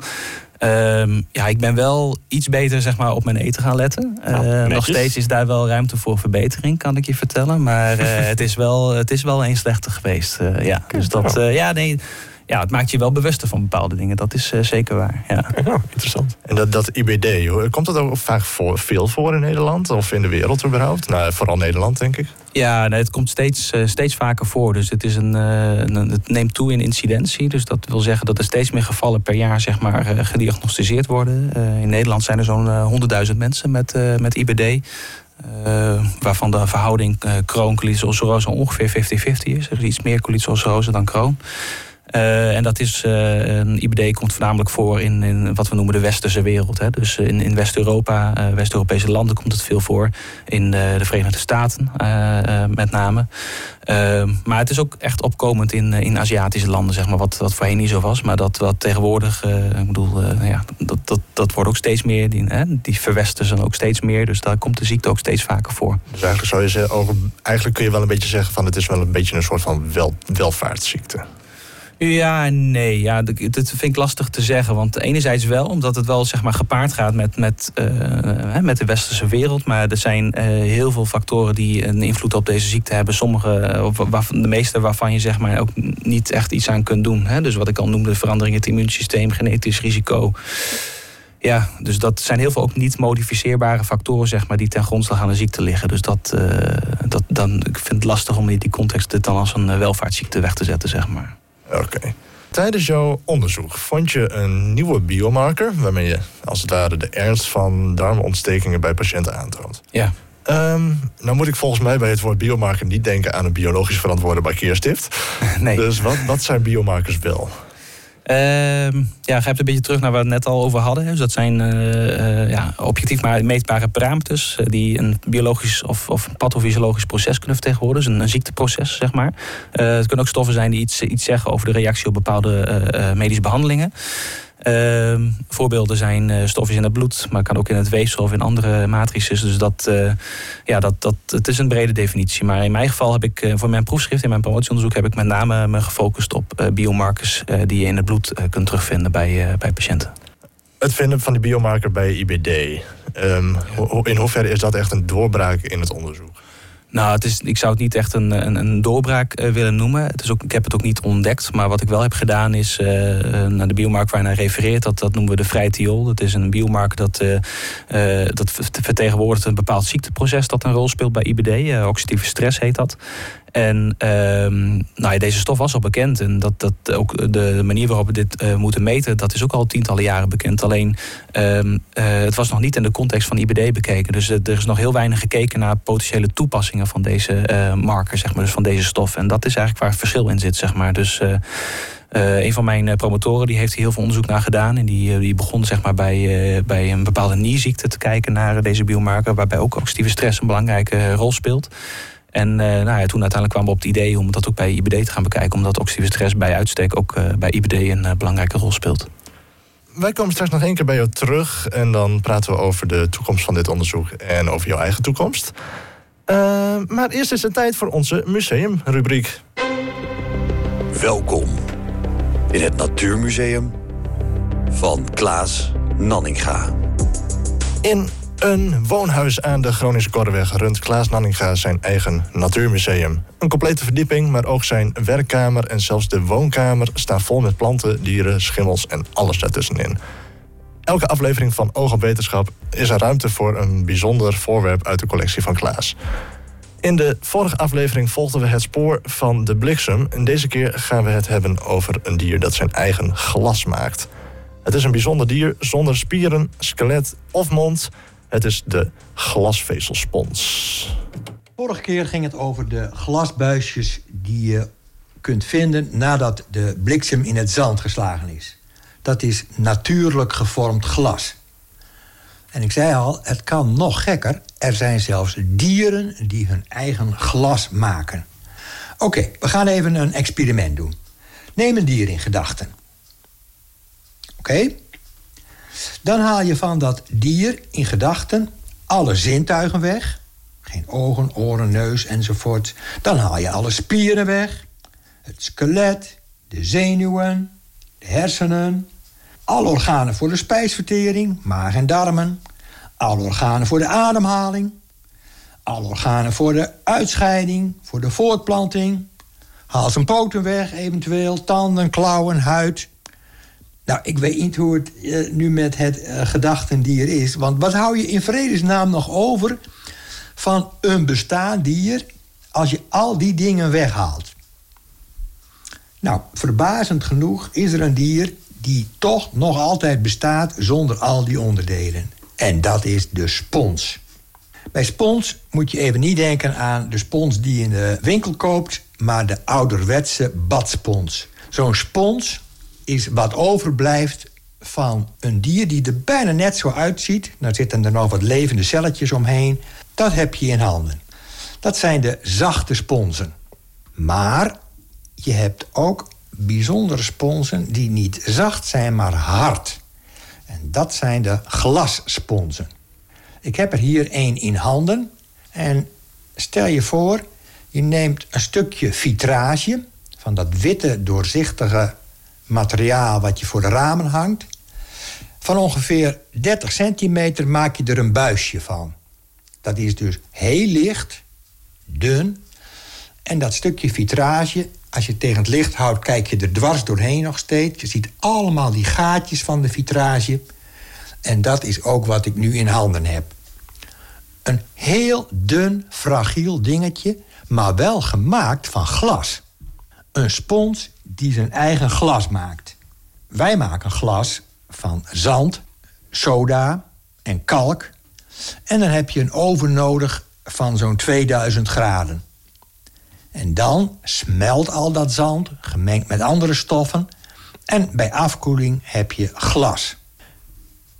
Ehm, ja, ik ben wel iets beter zeg maar, op mijn eten gaan letten. Uh, nog steeds is daar wel ruimte voor verbetering, kan ik je vertellen. Maar uh, het, is wel, het is wel eens slechter geweest. Uh, ja. Dus dat, ja, nee, ja, het maakt je wel bewuster van bepaalde dingen. Dat is uh, zeker waar. Ja. ja. interessant. En dat, dat IBD, komt dat ook vaak voor, veel voor in Nederland of in de wereld überhaupt? Nou, vooral Nederland, denk ik. Ja, nee, het komt steeds, uh, steeds vaker voor. Dus het, is een, uh, een, het neemt toe in incidentie. Dus dat wil zeggen dat er steeds meer gevallen per jaar zeg maar, gediagnosticeerd worden. in Nederland zijn er zo'n 100.000 mensen met, met IBD. waarvan de verhouding uh, Crohn-colitis ongeveer 50-50 is. Er is iets meer colitis dan Crohn. Uh, en dat is, uh, een IBD komt voornamelijk voor in, in, wat we noemen de westerse wereld. Hè. Dus in, in West-Europa, West-Europese landen komt het veel voor. In de Verenigde Staten met name. maar het is ook echt opkomend in, in Aziatische landen, zeg maar, wat, wat voorheen niet zo was. Maar dat wat tegenwoordig, ik bedoel, ja, dat, dat, dat wordt ook steeds meer. Die, hè, die verwesten ook steeds meer. Dus daar komt de ziekte ook steeds vaker voor. Dus eigenlijk zou je zeggen, eigenlijk kun je wel een beetje zeggen van het is wel een beetje een soort van wel, welvaartsziekte. Ja nee. Ja, dat vind ik lastig te zeggen. Want enerzijds wel, omdat het wel zeg maar, gepaard gaat met, met, uh, met de westerse wereld. Maar er zijn uh, heel veel factoren die een invloed op deze ziekte hebben. Sommige, of de meeste waarvan je zeg maar, ook niet echt iets aan kunt doen. Hè? Dus wat ik al noemde, verandering in het immuunsysteem, genetisch risico. Ja, dus dat zijn heel veel ook niet modificeerbare factoren zeg maar, die ten grondslag aan de ziekte liggen. Dus dat, dat, dan, ik vind het lastig om in die context dit dan als een welvaartsziekte weg te zetten. Zeg maar. Oké. Tijdens jouw onderzoek vond je een nieuwe biomarker waarmee je als het ware de ernst van darmontstekingen bij patiënten aantoont. Ja. Um, nou moet ik volgens mij bij het woord biomarker niet denken aan een biologisch verantwoorde parkeerstift. Nee. Dus wat, wat zijn biomarkers wel? Uh, ja, grijpt een beetje terug naar waar we het net al over hadden. Dus dat zijn uh, uh, ja, objectief maar meetbare parameters uh, die een biologisch of, of pathofysiologisch proces kunnen vertegenwoordigen. Dus een, een ziekteproces, zeg maar. het kunnen ook stoffen zijn die iets, iets zeggen over de reactie op bepaalde medische behandelingen. Uh, voorbeelden zijn uh, stofjes in het bloed, maar kan ook in het weefsel of in andere matrices. Dus dat, uh, ja, dat, dat, het is een brede definitie. Maar in mijn geval heb ik uh, voor mijn proefschrift, in mijn promotieonderzoek, heb ik met name me gefocust op biomarkers die je in het bloed kunt terugvinden bij, bij patiënten. Het vinden van die biomarker bij IBD, ja. in hoeverre is dat echt een doorbraak in het onderzoek? Nou, het is, ik zou het niet echt een, een, een doorbraak uh, willen noemen. Het is ook, ik heb het ook niet ontdekt. Maar wat ik wel heb gedaan is uh, naar de biomarker waar je naar refereert. Dat, dat noemen we de freitiol. Dat is een biomarker dat, dat vertegenwoordigt een bepaald ziekteproces dat een rol speelt bij IBD. oxidatieve stress heet dat. En um, nou ja, deze stof was al bekend. En dat, dat ook de manier waarop we dit uh, moeten meten, dat is ook al tientallen jaren bekend. Alleen um, uh, het was nog niet in de context van IBD bekeken. Dus er is nog heel weinig gekeken naar potentiële toepassingen van deze marker, zeg maar, dus van deze stof. En dat is eigenlijk waar het verschil in zit, zeg maar. Dus een van mijn promotoren die heeft hier heel veel onderzoek naar gedaan. En die, die begon zeg maar, bij, bij een bepaalde nierziekte te kijken naar deze biomarker. Waarbij ook oxidatieve stress een belangrijke rol speelt. En uh, nou ja, toen uiteindelijk kwamen we op het idee om dat ook bij IBD te gaan bekijken. Omdat oxidatieve stress bij uitstek ook uh, bij IBD een uh, belangrijke rol speelt. Wij komen straks nog één keer bij jou terug. En dan praten we over de toekomst van dit onderzoek en over jouw eigen toekomst. maar eerst is het tijd voor onze museumrubriek. Welkom in het Natuurmuseum van Klaas Nanninga. In een woonhuis aan de Groningse Korreweg runt Klaas Nanninga zijn eigen natuurmuseum. Een complete verdieping, maar ook zijn werkkamer en zelfs de woonkamer staan vol met planten, dieren, schimmels en alles daartussenin. Elke aflevering van Oog op Wetenschap is een ruimte voor een bijzonder voorwerp uit de collectie van Klaas. In de vorige aflevering volgden we het spoor van de bliksem. En deze keer gaan we het hebben over een dier dat zijn eigen glas maakt. Het is een bijzonder dier zonder spieren, skelet of mond. Het is de glasvezelspons. Vorige keer ging het over de glasbuisjes die je kunt vinden nadat de bliksem in het zand geslagen is. Dat is natuurlijk gevormd glas. En ik zei al, het kan nog gekker. Er zijn zelfs dieren die hun eigen glas maken. Oké, we gaan even een experiment doen. Neem een dier in gedachten. Oké? Dan haal je van dat dier in gedachten alle zintuigen weg. Geen ogen, oren, neus enzovoort. Dan haal je alle spieren weg. Het skelet, de zenuwen, de hersenen. alle organen voor de spijsvertering, maag en darmen, alle organen voor de ademhaling, alle organen voor de uitscheiding, voor de voortplanting, hals en poten weg, eventueel tanden, klauwen, huid. Nou, ik weet niet hoe het eh, nu met het uh, gedachtendier is. Want wat hou je in vredesnaam nog over van een bestaand dier als je al die dingen weghaalt? Nou, verbazend genoeg is er een dier die toch nog altijd bestaat zonder al die onderdelen. En dat is de spons. Bij spons moet je even niet denken aan de spons die je in de winkel koopt, maar de ouderwetse badspons. Zo'n spons is wat overblijft van een dier die er bijna net zo uitziet. Nou zitten er nog wat levende celletjes omheen. Dat heb je in handen. Dat zijn de zachte sponsen. Maar je hebt ook bijzondere sponsen die niet zacht zijn, maar hard. En dat zijn de glassponsen. Ik heb er hier één in handen. En stel je voor, je neemt een stukje vitrage... van dat witte, doorzichtige materiaal wat je voor de ramen hangt. Van ongeveer 30 centimeter maak je er een buisje van. Dat is dus heel licht, dun. En dat stukje vitrage, als je tegen het licht houdt, kijk je er dwars doorheen nog steeds. Je ziet allemaal die gaatjes van de vitrage. En dat is ook wat ik nu in handen heb. Een heel dun, fragiel dingetje, maar wel gemaakt van glas. Een spons die zijn eigen glas maakt. Wij maken glas van zand, soda en kalk. En dan heb je een oven nodig van zo'n 2000 graden. En dan smelt al dat zand, gemengd met andere stoffen. En bij afkoeling heb je glas.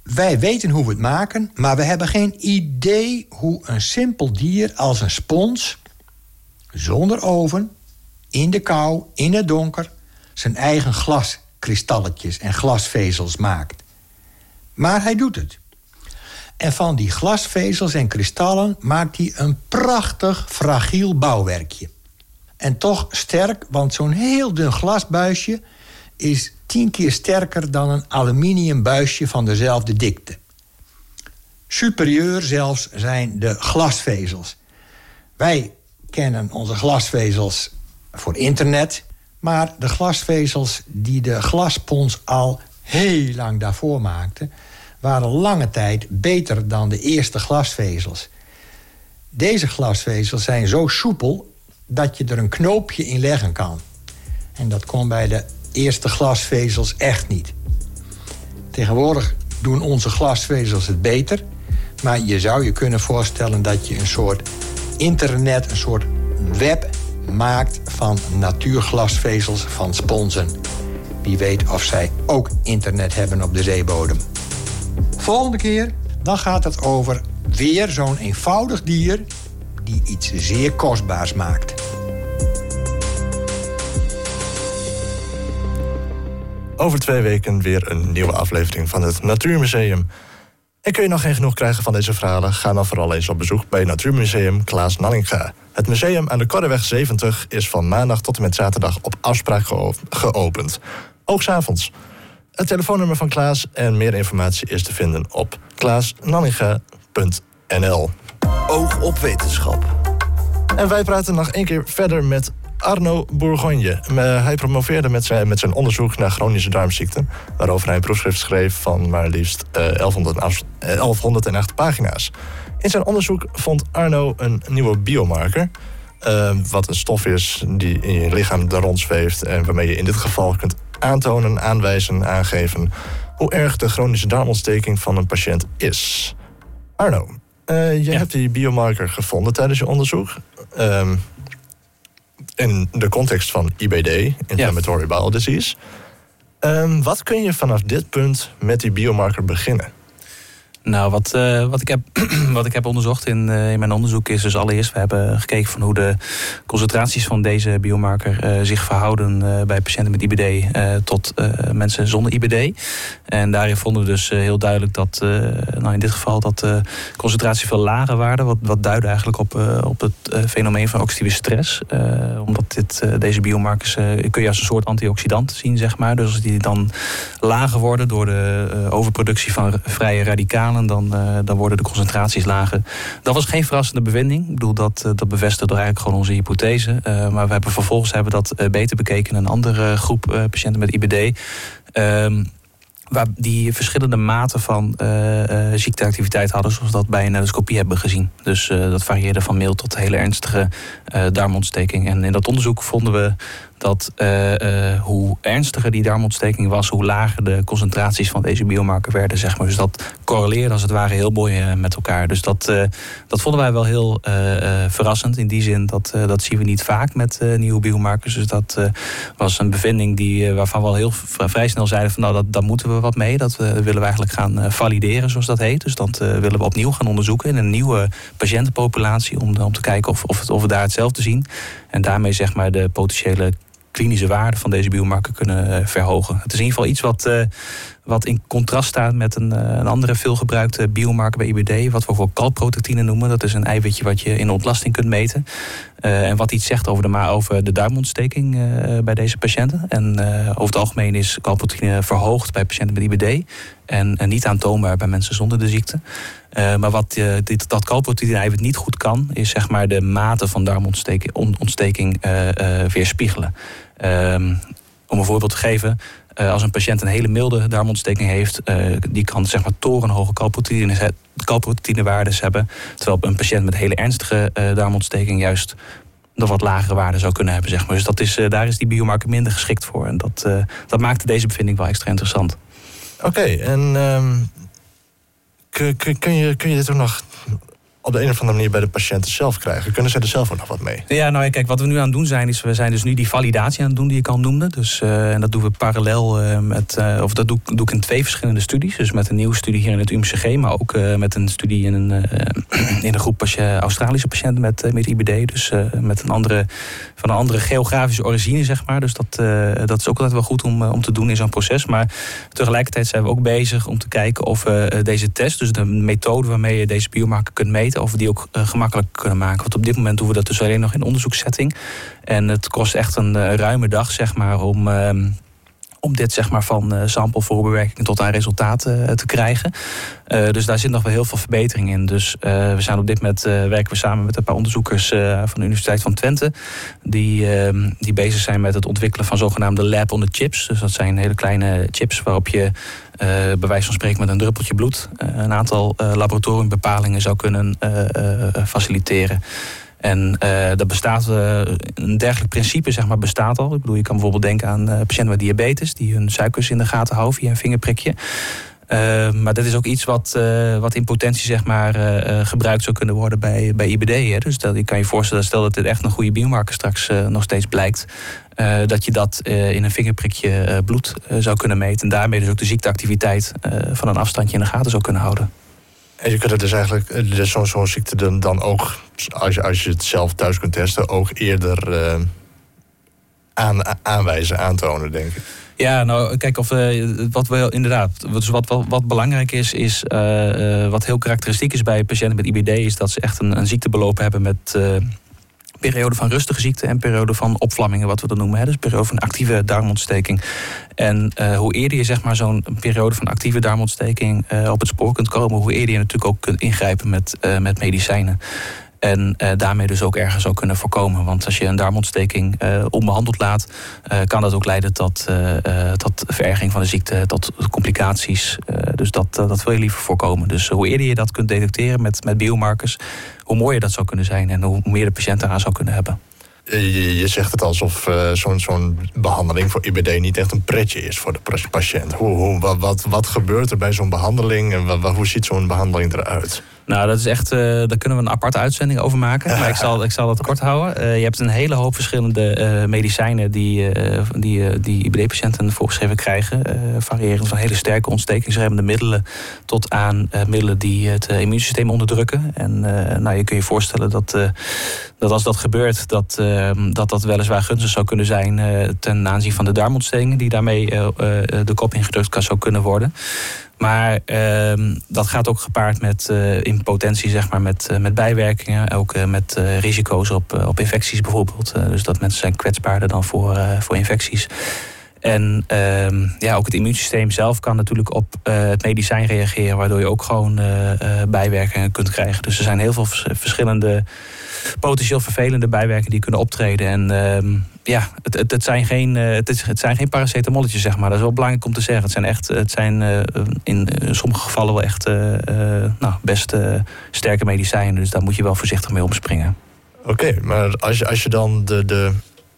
Wij weten hoe we het maken, maar we hebben geen idee hoe een simpel dier als een spons, zonder oven, in de kou, in het donker, zijn eigen glaskristalletjes en glasvezels maakt. Maar hij doet het. En van die glasvezels en kristallen maakt hij een prachtig fragiel bouwwerkje. En toch sterk, want zo'n heel dun glasbuisje is tien keer sterker dan een aluminium buisje van dezelfde dikte. Superieur zelfs zijn de glasvezels. Wij kennen onze glasvezels voor internet, maar de glasvezels die de glaspons al heel lang daarvoor maakten, waren lange tijd beter dan de eerste glasvezels. Deze glasvezels zijn zo soepel dat je er een knoopje in leggen kan. En dat kon bij de eerste glasvezels echt niet. Tegenwoordig doen onze glasvezels het beter. Maar je zou je kunnen voorstellen dat je een soort internet, een soort web maakt van natuurglasvezels van sponsen. Wie weet of zij ook internet hebben op de zeebodem. Volgende keer, dan gaat het over weer zo'n eenvoudig dier die iets zeer kostbaars maakt. Over twee weken weer een nieuwe aflevering van het Natuurmuseum. En kun je nog geen genoeg krijgen van deze verhalen? Ga dan vooral eens op bezoek bij Natuurmuseum Klaas Nanninga. Het museum aan de Korreweg 70 is van maandag tot en met zaterdag op afspraak geopend. Ook s'avonds. Het telefoonnummer van Klaas en meer informatie is te vinden op klaasnanninga.nl. Oog op wetenschap. En wij praten nog één keer verder met Arno Bourgogne. Hij promoveerde met zijn, met zijn onderzoek naar chronische darmziekten, waarover hij een proefschrift schreef van maar liefst uh, 1108 pagina's. In zijn onderzoek vond Arno een nieuwe biomarker. Uh, wat een stof is die in je lichaam er rondzweeft en waarmee je in dit geval kunt aantonen, aanwijzen, aangeven hoe erg de chronische darmontsteking van een patiënt is. Arno, uh, je hebt die biomarker gevonden tijdens je onderzoek. Uh, in de context van IBD, Inflammatory. Bowel Disease. Um, wat kun je vanaf dit punt met die biomarker beginnen? Nou, wat, uh, wat, ik heb, wat ik heb onderzocht in, uh, in mijn onderzoek is dus allereerst... we hebben gekeken van hoe de concentraties van deze biomarker uh, zich verhouden... bij patiënten met IBD tot mensen zonder IBD. En daarin vonden we dus heel duidelijk dat, nou in dit geval... dat de concentratie veel lager waren. Wat, wat duidde eigenlijk op, op het fenomeen van oxidatieve stress. omdat dit, deze biomarkers kun je als een soort antioxidant zien, zeg maar. Dus als die dan lager worden door de overproductie van vrije radicalen dan, uh, dan worden de concentraties lager. Dat was geen verrassende bevinding. Ik bedoel, dat, uh, dat bevestigt eigenlijk gewoon onze hypothese. Uh, maar we hebben vervolgens hebben dat beter bekeken in een andere groep patiënten met IBD. Ehm, waar die verschillende maten van ziekteactiviteit hadden, zoals dat bij een endoscopie hebben gezien. Dus dat varieerde van mild tot hele ernstige darmontsteking. En in dat onderzoek vonden we dat uh, uh, hoe ernstiger die darmontsteking was, hoe lager de concentraties van deze biomarker werden. Zeg maar. Dus dat correleerde als het ware heel mooi uh, met elkaar. Dus dat, dat vonden wij wel heel verrassend. In die zin dat dat zien we niet vaak met nieuwe biomarkers. Dus dat was een bevinding die, waarvan we al heel vrij snel zeiden van nou dat, daar moeten we wat mee. Dat willen we eigenlijk gaan valideren zoals dat heet. Dus dat willen we opnieuw gaan onderzoeken in een nieuwe patiëntenpopulatie. Om, om te kijken of, of, of we daar hetzelfde zien. En daarmee zeg maar de potentiële klinische waarde van deze biomarker kunnen eh, verhogen. Het is in ieder geval iets wat, uh, wat in contrast staat met een, uh, een andere veelgebruikte biomarker bij IBD, wat we voor kalprotectine noemen. Dat is een eiwitje wat je in ontlasting kunt meten. En wat iets zegt over de, over de duimontsteking bij deze patiënten. En over het algemeen is kalprotectine verhoogd bij patiënten met IBD en, en niet aantoonbaar bij mensen zonder de ziekte. Uh, maar wat uh, dit, dat niet goed kan, is zeg maar de mate van darmontsteking ontsteking, uh, weerspiegelen. Ehm, om een voorbeeld te geven, als een patiënt een hele milde darmontsteking heeft, die kan zeg maar torenhoge kalprotectinewaardes hebben, terwijl een patiënt met hele ernstige darmontsteking juist nog wat lagere waarden zou kunnen hebben. Zeg maar. Dus dat is, daar is die biomarker minder geschikt voor. En dat, dat maakte deze bevinding wel extra interessant. Oké, en um, kun, je, kun je dit ook nog op de een of andere manier bij de patiënten zelf krijgen? Kunnen zij er zelf ook nog wat mee? Ja, nou kijk, wat we nu aan het doen zijn, is we zijn dus nu die validatie aan het doen die ik al noemde. Dus, uh, en dat doen we parallel uh, met, uh, of dat doe, doe, ik in twee verschillende studies. Dus met een nieuwe studie hier in het UMCG, maar ook met een studie in een, in een groep Australische patiënten met, met IBD. Dus met een andere, van een andere geografische origine, zeg maar. Dus dat, dat is ook altijd wel goed om, om te doen in zo'n proces. Maar tegelijkertijd zijn we ook bezig om te kijken of deze test, dus de methode waarmee je deze biomarker kunt meten, of we die ook uh, gemakkelijk kunnen maken. Want op dit moment doen we dat dus alleen nog in onderzoekssetting. En het kost echt een uh, ruime dag, zeg maar, om. Om dit zeg maar, van uh, sample voorbewerking tot aan resultaten te krijgen. dus daar zit nog wel heel veel verbetering in. Dus we zijn op dit moment werken we samen met een paar onderzoekers van de Universiteit van Twente. Die, ehm, die bezig zijn met het ontwikkelen van zogenaamde lab on the chips. Dus dat zijn hele kleine chips waarop je uh, bij wijze van spreken met een druppeltje bloed een aantal laboratoriumbepalingen zou kunnen faciliteren. En dat bestaat, een dergelijk principe zeg maar, bestaat al. Ik bedoel, je kan bijvoorbeeld denken aan patiënten met diabetes die hun suikers in de gaten houden via een vingerprikje. Maar dat is ook iets wat, wat in potentie zeg maar, gebruikt zou kunnen worden bij, bij IBD. Hè? Dus dat, je kan je voorstellen, stel dat dit echt een goede biomarker straks nog steeds blijkt. dat je dat in een vingerprikje bloed zou kunnen meten. En daarmee dus ook de ziekteactiviteit van een afstandje in de gaten zou kunnen houden. En je kunt het dus eigenlijk, dus zo'n zo ziekte dan, dan ook, als je, als je het zelf thuis kunt testen, ook eerder aan, aanwijzen, aantonen, denk ik. Ja, nou kijk, of, uh, wat we inderdaad, dus wat, wat, wat belangrijk is, is wat heel karakteristiek is bij patiënten met IBD, is dat ze echt een, een ziektebeloop hebben met periode van rustige ziekte en periode van opvlammingen, wat we dat noemen. Hè? Dus periode van actieve darmontsteking. En hoe eerder je zeg maar, zo'n periode van actieve darmontsteking op het spoor kunt komen, hoe eerder je natuurlijk ook kunt ingrijpen met, met medicijnen. En uh, daarmee dus ook ergens ook kunnen voorkomen. Want als je een darmontsteking uh, onbehandeld laat, uh, kan dat ook leiden tot, tot vererging van de ziekte, tot complicaties. dus dat, dat wil je liever voorkomen. Dus hoe eerder je dat kunt detecteren met, met biomarkers, hoe mooier dat zou kunnen zijn en hoe meer de patiënt eraan zou kunnen hebben. Je, je zegt het alsof zo'n zo'n behandeling voor IBD niet echt een pretje is voor de patiënt. Hoe, hoe, wat, wat, wat gebeurt er bij zo'n behandeling en hoe ziet zo'n behandeling eruit? Nou, dat is echt, uh, daar kunnen we een aparte uitzending over maken. Maar ik zal, ik zal het kort houden. Uh, je hebt een hele hoop verschillende uh, medicijnen die, die, die IBD-patiënten voorgeschreven krijgen. variërend van hele sterke ontstekingsremmende middelen tot aan middelen die het immuunsysteem onderdrukken. En nou, je kun je voorstellen dat, dat als dat gebeurt, dat, dat dat weliswaar gunstig zou kunnen zijn ten aanzien van de darmontsteking, die daarmee de kop ingedrukt kan zou kunnen worden. Maar ehm, dat gaat ook gepaard met uh, in potentie, zeg maar, met, uh, met bijwerkingen. Ook uh, met risico's op, op infecties bijvoorbeeld. dus dat mensen zijn kwetsbaarder dan voor, voor infecties. En ehm, ja, ook het immuunsysteem zelf kan natuurlijk op het medicijn reageren, waardoor je ook gewoon bijwerkingen kunt krijgen. Dus er zijn heel veel verschillende potentieel vervelende bijwerkingen die kunnen optreden. En uh, ja, het, het, zijn geen, uh, het, het, zijn geen paracetamolletjes, zeg maar. Dat is wel belangrijk om te zeggen. Het zijn, echt, het zijn uh, in sommige gevallen wel echt nou, best sterke medicijnen. Dus daar moet je wel voorzichtig mee omspringen. Oké, maar als je, als je dan de, de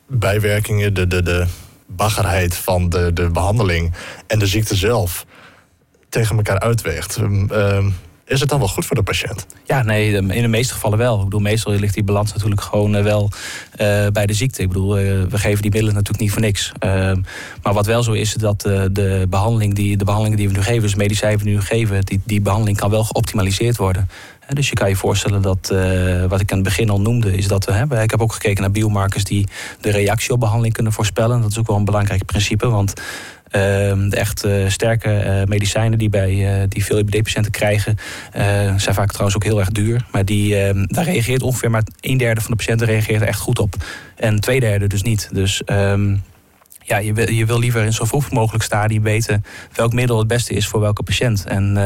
bijwerkingen, de, de, de baggerheid van de, de behandeling en de ziekte zelf tegen elkaar uitweegt. Ehm, is het dan wel goed voor de patiënt? Ja, nee, in de meeste gevallen wel. Ik bedoel, meestal ligt die balans natuurlijk gewoon eh, wel uh, bij de ziekte. Ik bedoel, uh, we geven die middelen natuurlijk niet voor niks. Uh, maar wat wel zo is, dat de, behandeling die, de behandelingen die we nu geven, dus medicijnen die we nu geven, die, die behandeling kan wel geoptimaliseerd worden. Dus je kan je voorstellen dat, wat ik aan het begin al noemde, is dat we hebben. Ik heb ook gekeken naar biomarkers die de reactie op behandeling kunnen voorspellen. Dat is ook wel een belangrijk principe, want Ehm, de echt uh, sterke uh, medicijnen die, bij, die veel IBD-patiënten krijgen, zijn vaak trouwens ook heel erg duur. Maar die, ehm, daar reageert ongeveer maar een derde van de patiënten reageert er echt goed op. En twee derde dus niet. Dus um, ja, je, wil, je wil liever in zo vroeg mogelijk stadium weten welk middel het beste is voor welke patiënt. En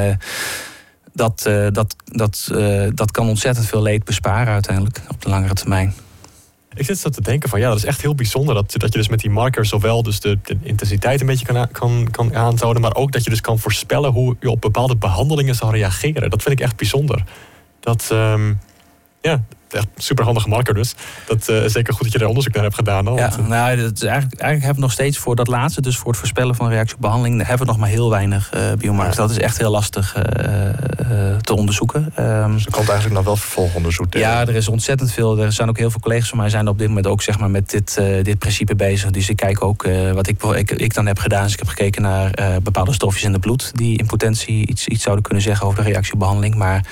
dat, dat, dat, dat kan ontzettend veel leed besparen uiteindelijk op de langere termijn. Ik zit zo te denken van ja, dat is echt heel bijzonder dat, dat je dus met die markers zowel dus de, de intensiteit een beetje kan, kan, kan aanhouden, maar ook dat je dus kan voorspellen hoe je op bepaalde behandelingen zal reageren. Dat vind ik echt bijzonder. Dat, um, ja, echt super handige marker dus. Dat uh, zeker goed dat je er onderzoek naar hebt gedaan. Dan, ja, want, uh, nou, het is eigenlijk, eigenlijk hebben we nog steeds voor dat laatste, dus voor het voorspellen van reactie op behandeling, hebben we nog maar heel weinig uh, biomarkers. Ja. Dat is echt heel lastig te onderzoeken. Um, dus er komt eigenlijk nog wel vervolgonderzoek. Ja, er is ontzettend veel. Er zijn ook heel veel collega's van mij zijn op dit moment ook zeg maar, met dit, dit principe bezig. Dus ik kijk ook wat ik, ik, ik dan heb gedaan. Dus ik heb gekeken naar bepaalde stofjes in het bloed die in potentie iets, iets zouden kunnen zeggen over de reactie op behandeling. Maar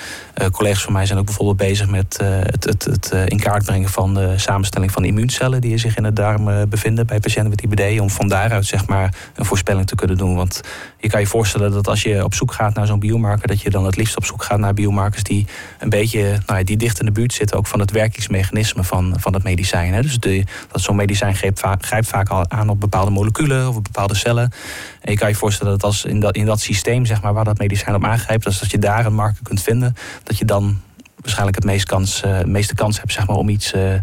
collega's van mij zijn ook bijvoorbeeld bezig met het het, het uh, in kaart brengen van de samenstelling van immuuncellen die zich in de darm uh, bevinden bij patiënten met IBD. Om van daaruit zeg maar een voorspelling te kunnen doen. Want je kan je voorstellen dat als je op zoek gaat naar zo'n biomarker, dat je dan het liefst op zoek gaat naar biomarkers die een beetje nou ja, die dicht in de buurt zitten, ook van het werkingsmechanisme van, van het medicijn. Hè. Dus dat zo'n medicijn grijpt, va grijpt vaak al aan op bepaalde moleculen of op bepaalde cellen. En je kan je voorstellen dat als in dat, in dat systeem zeg maar, waar dat medicijn op aangrijpt, dus dat je daar een marker kunt vinden, dat je dan waarschijnlijk het meest kans, uh, meeste kans hebt zeg maar, om, iets, uh,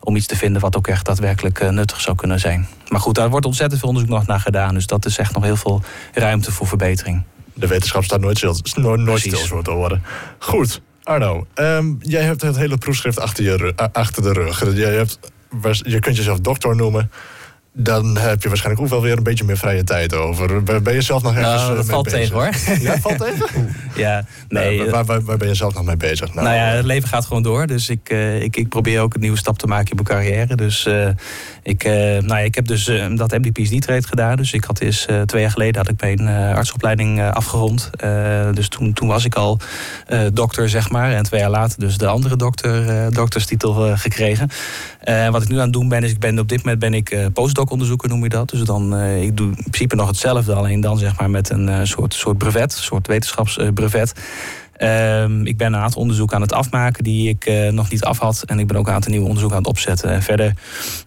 om iets te vinden wat ook echt daadwerkelijk uh, nuttig zou kunnen zijn. Maar goed, daar wordt ontzettend veel onderzoek nog naar gedaan. Dus dat is echt nog heel veel ruimte voor verbetering. De wetenschap staat nooit stil, nooit, nooit stil te worden. Goed, Arno, um, jij hebt het hele proefschrift achter, je, achter de rug. Jij hebt, je kunt jezelf dokter noemen dan heb je waarschijnlijk ook wel weer een beetje meer vrije tijd over. Ben je zelf nog ergens nou, dat mee valt bezig? tegen hoor. Ja, valt tegen? ja, nee. Nou, waar, waar, waar, ben je zelf nog mee bezig? Nou, nou ja, het leven gaat gewoon door. Dus ik, uh, ik, ik probeer ook een nieuwe stap te maken in mijn carrière. Dus uh, ik, uh, nou ja, ik heb dus dat MD-PhD-trade gedaan. Dus ik had eens, twee jaar geleden had ik mijn artsopleiding afgerond. dus toen, toen was ik al dokter, zeg maar. En twee jaar later dus de andere dokter, dokterstitel gekregen. wat ik nu aan het doen ben, is ik ben op dit moment ben ik postdoc onderzoeken noem je dat. Dus dan, ik doe in principe nog hetzelfde, alleen dan zeg maar met een soort, soort brevet, een soort wetenschapsbrevet. Um, ik ben een aantal onderzoeken aan het afmaken die ik uh, nog niet af had. En ik ben ook een aantal nieuwe onderzoeken aan het opzetten. En verder,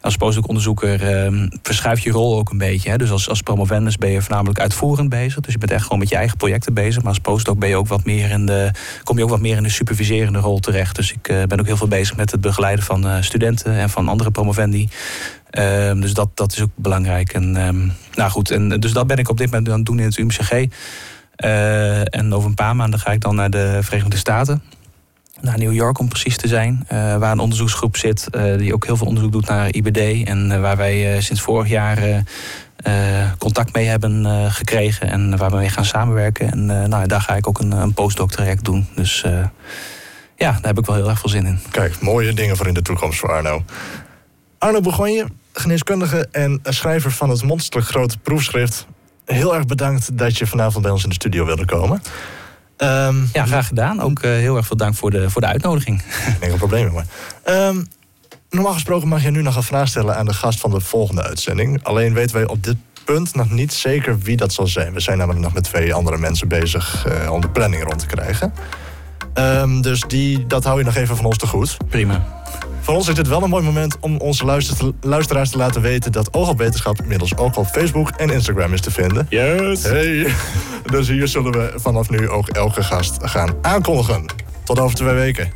als postdoc-onderzoeker um, verschuift je rol ook een beetje. Hè. Dus als, als promovendus ben je voornamelijk uitvoerend bezig. Dus je bent echt gewoon met je eigen projecten bezig. Maar als postdoc ben je ook wat meer in de, kom je ook wat meer in de superviserende rol terecht. Dus ik uh, ben ook heel veel bezig met het begeleiden van uh, studenten en van andere promovendi. Um, dus dat, dat is ook belangrijk. En, nou goed, en, dus dat ben ik op dit moment aan het doen in het UMCG. Uh, en over een paar maanden ga ik dan naar de Verenigde Staten. naar New York om precies te zijn. eh, waar een onderzoeksgroep zit eh, die ook heel veel onderzoek doet naar IBD. En eh, waar wij eh, sinds vorig jaar eh, eh, contact mee hebben eh, gekregen. En waar we mee gaan samenwerken. En eh, nou, daar ga ik ook een, een postdoc traject doen. Dus eh, ja, daar heb ik wel heel erg veel zin in. Kijk, mooie dingen voor in de toekomst voor Arno. Arno Begonje, geneeskundige en schrijver van het monsterlijk grote proefschrift. Heel erg bedankt dat je vanavond bij ons in de studio wilde komen. Ehm, Ja, graag gedaan. Ook eh, heel erg veel dank voor de, voor de uitnodiging. Geen probleem, maar. Ehm, normaal gesproken mag je nu nog een vraag stellen aan de gast van de volgende uitzending. Alleen weten wij op dit punt nog niet zeker wie dat zal zijn. We zijn namelijk nog met twee andere mensen bezig eh, om de planning rond te krijgen. Ehm, dus die, dat hou je nog even van ons te goed. Prima. Voor ons is dit wel een mooi moment om onze luister- luisteraars te laten weten dat Oog op Wetenschap inmiddels ook op Facebook en Instagram is te vinden. Yes! Hey, dus hier zullen we vanaf nu ook elke gast gaan aankondigen. Tot over twee weken.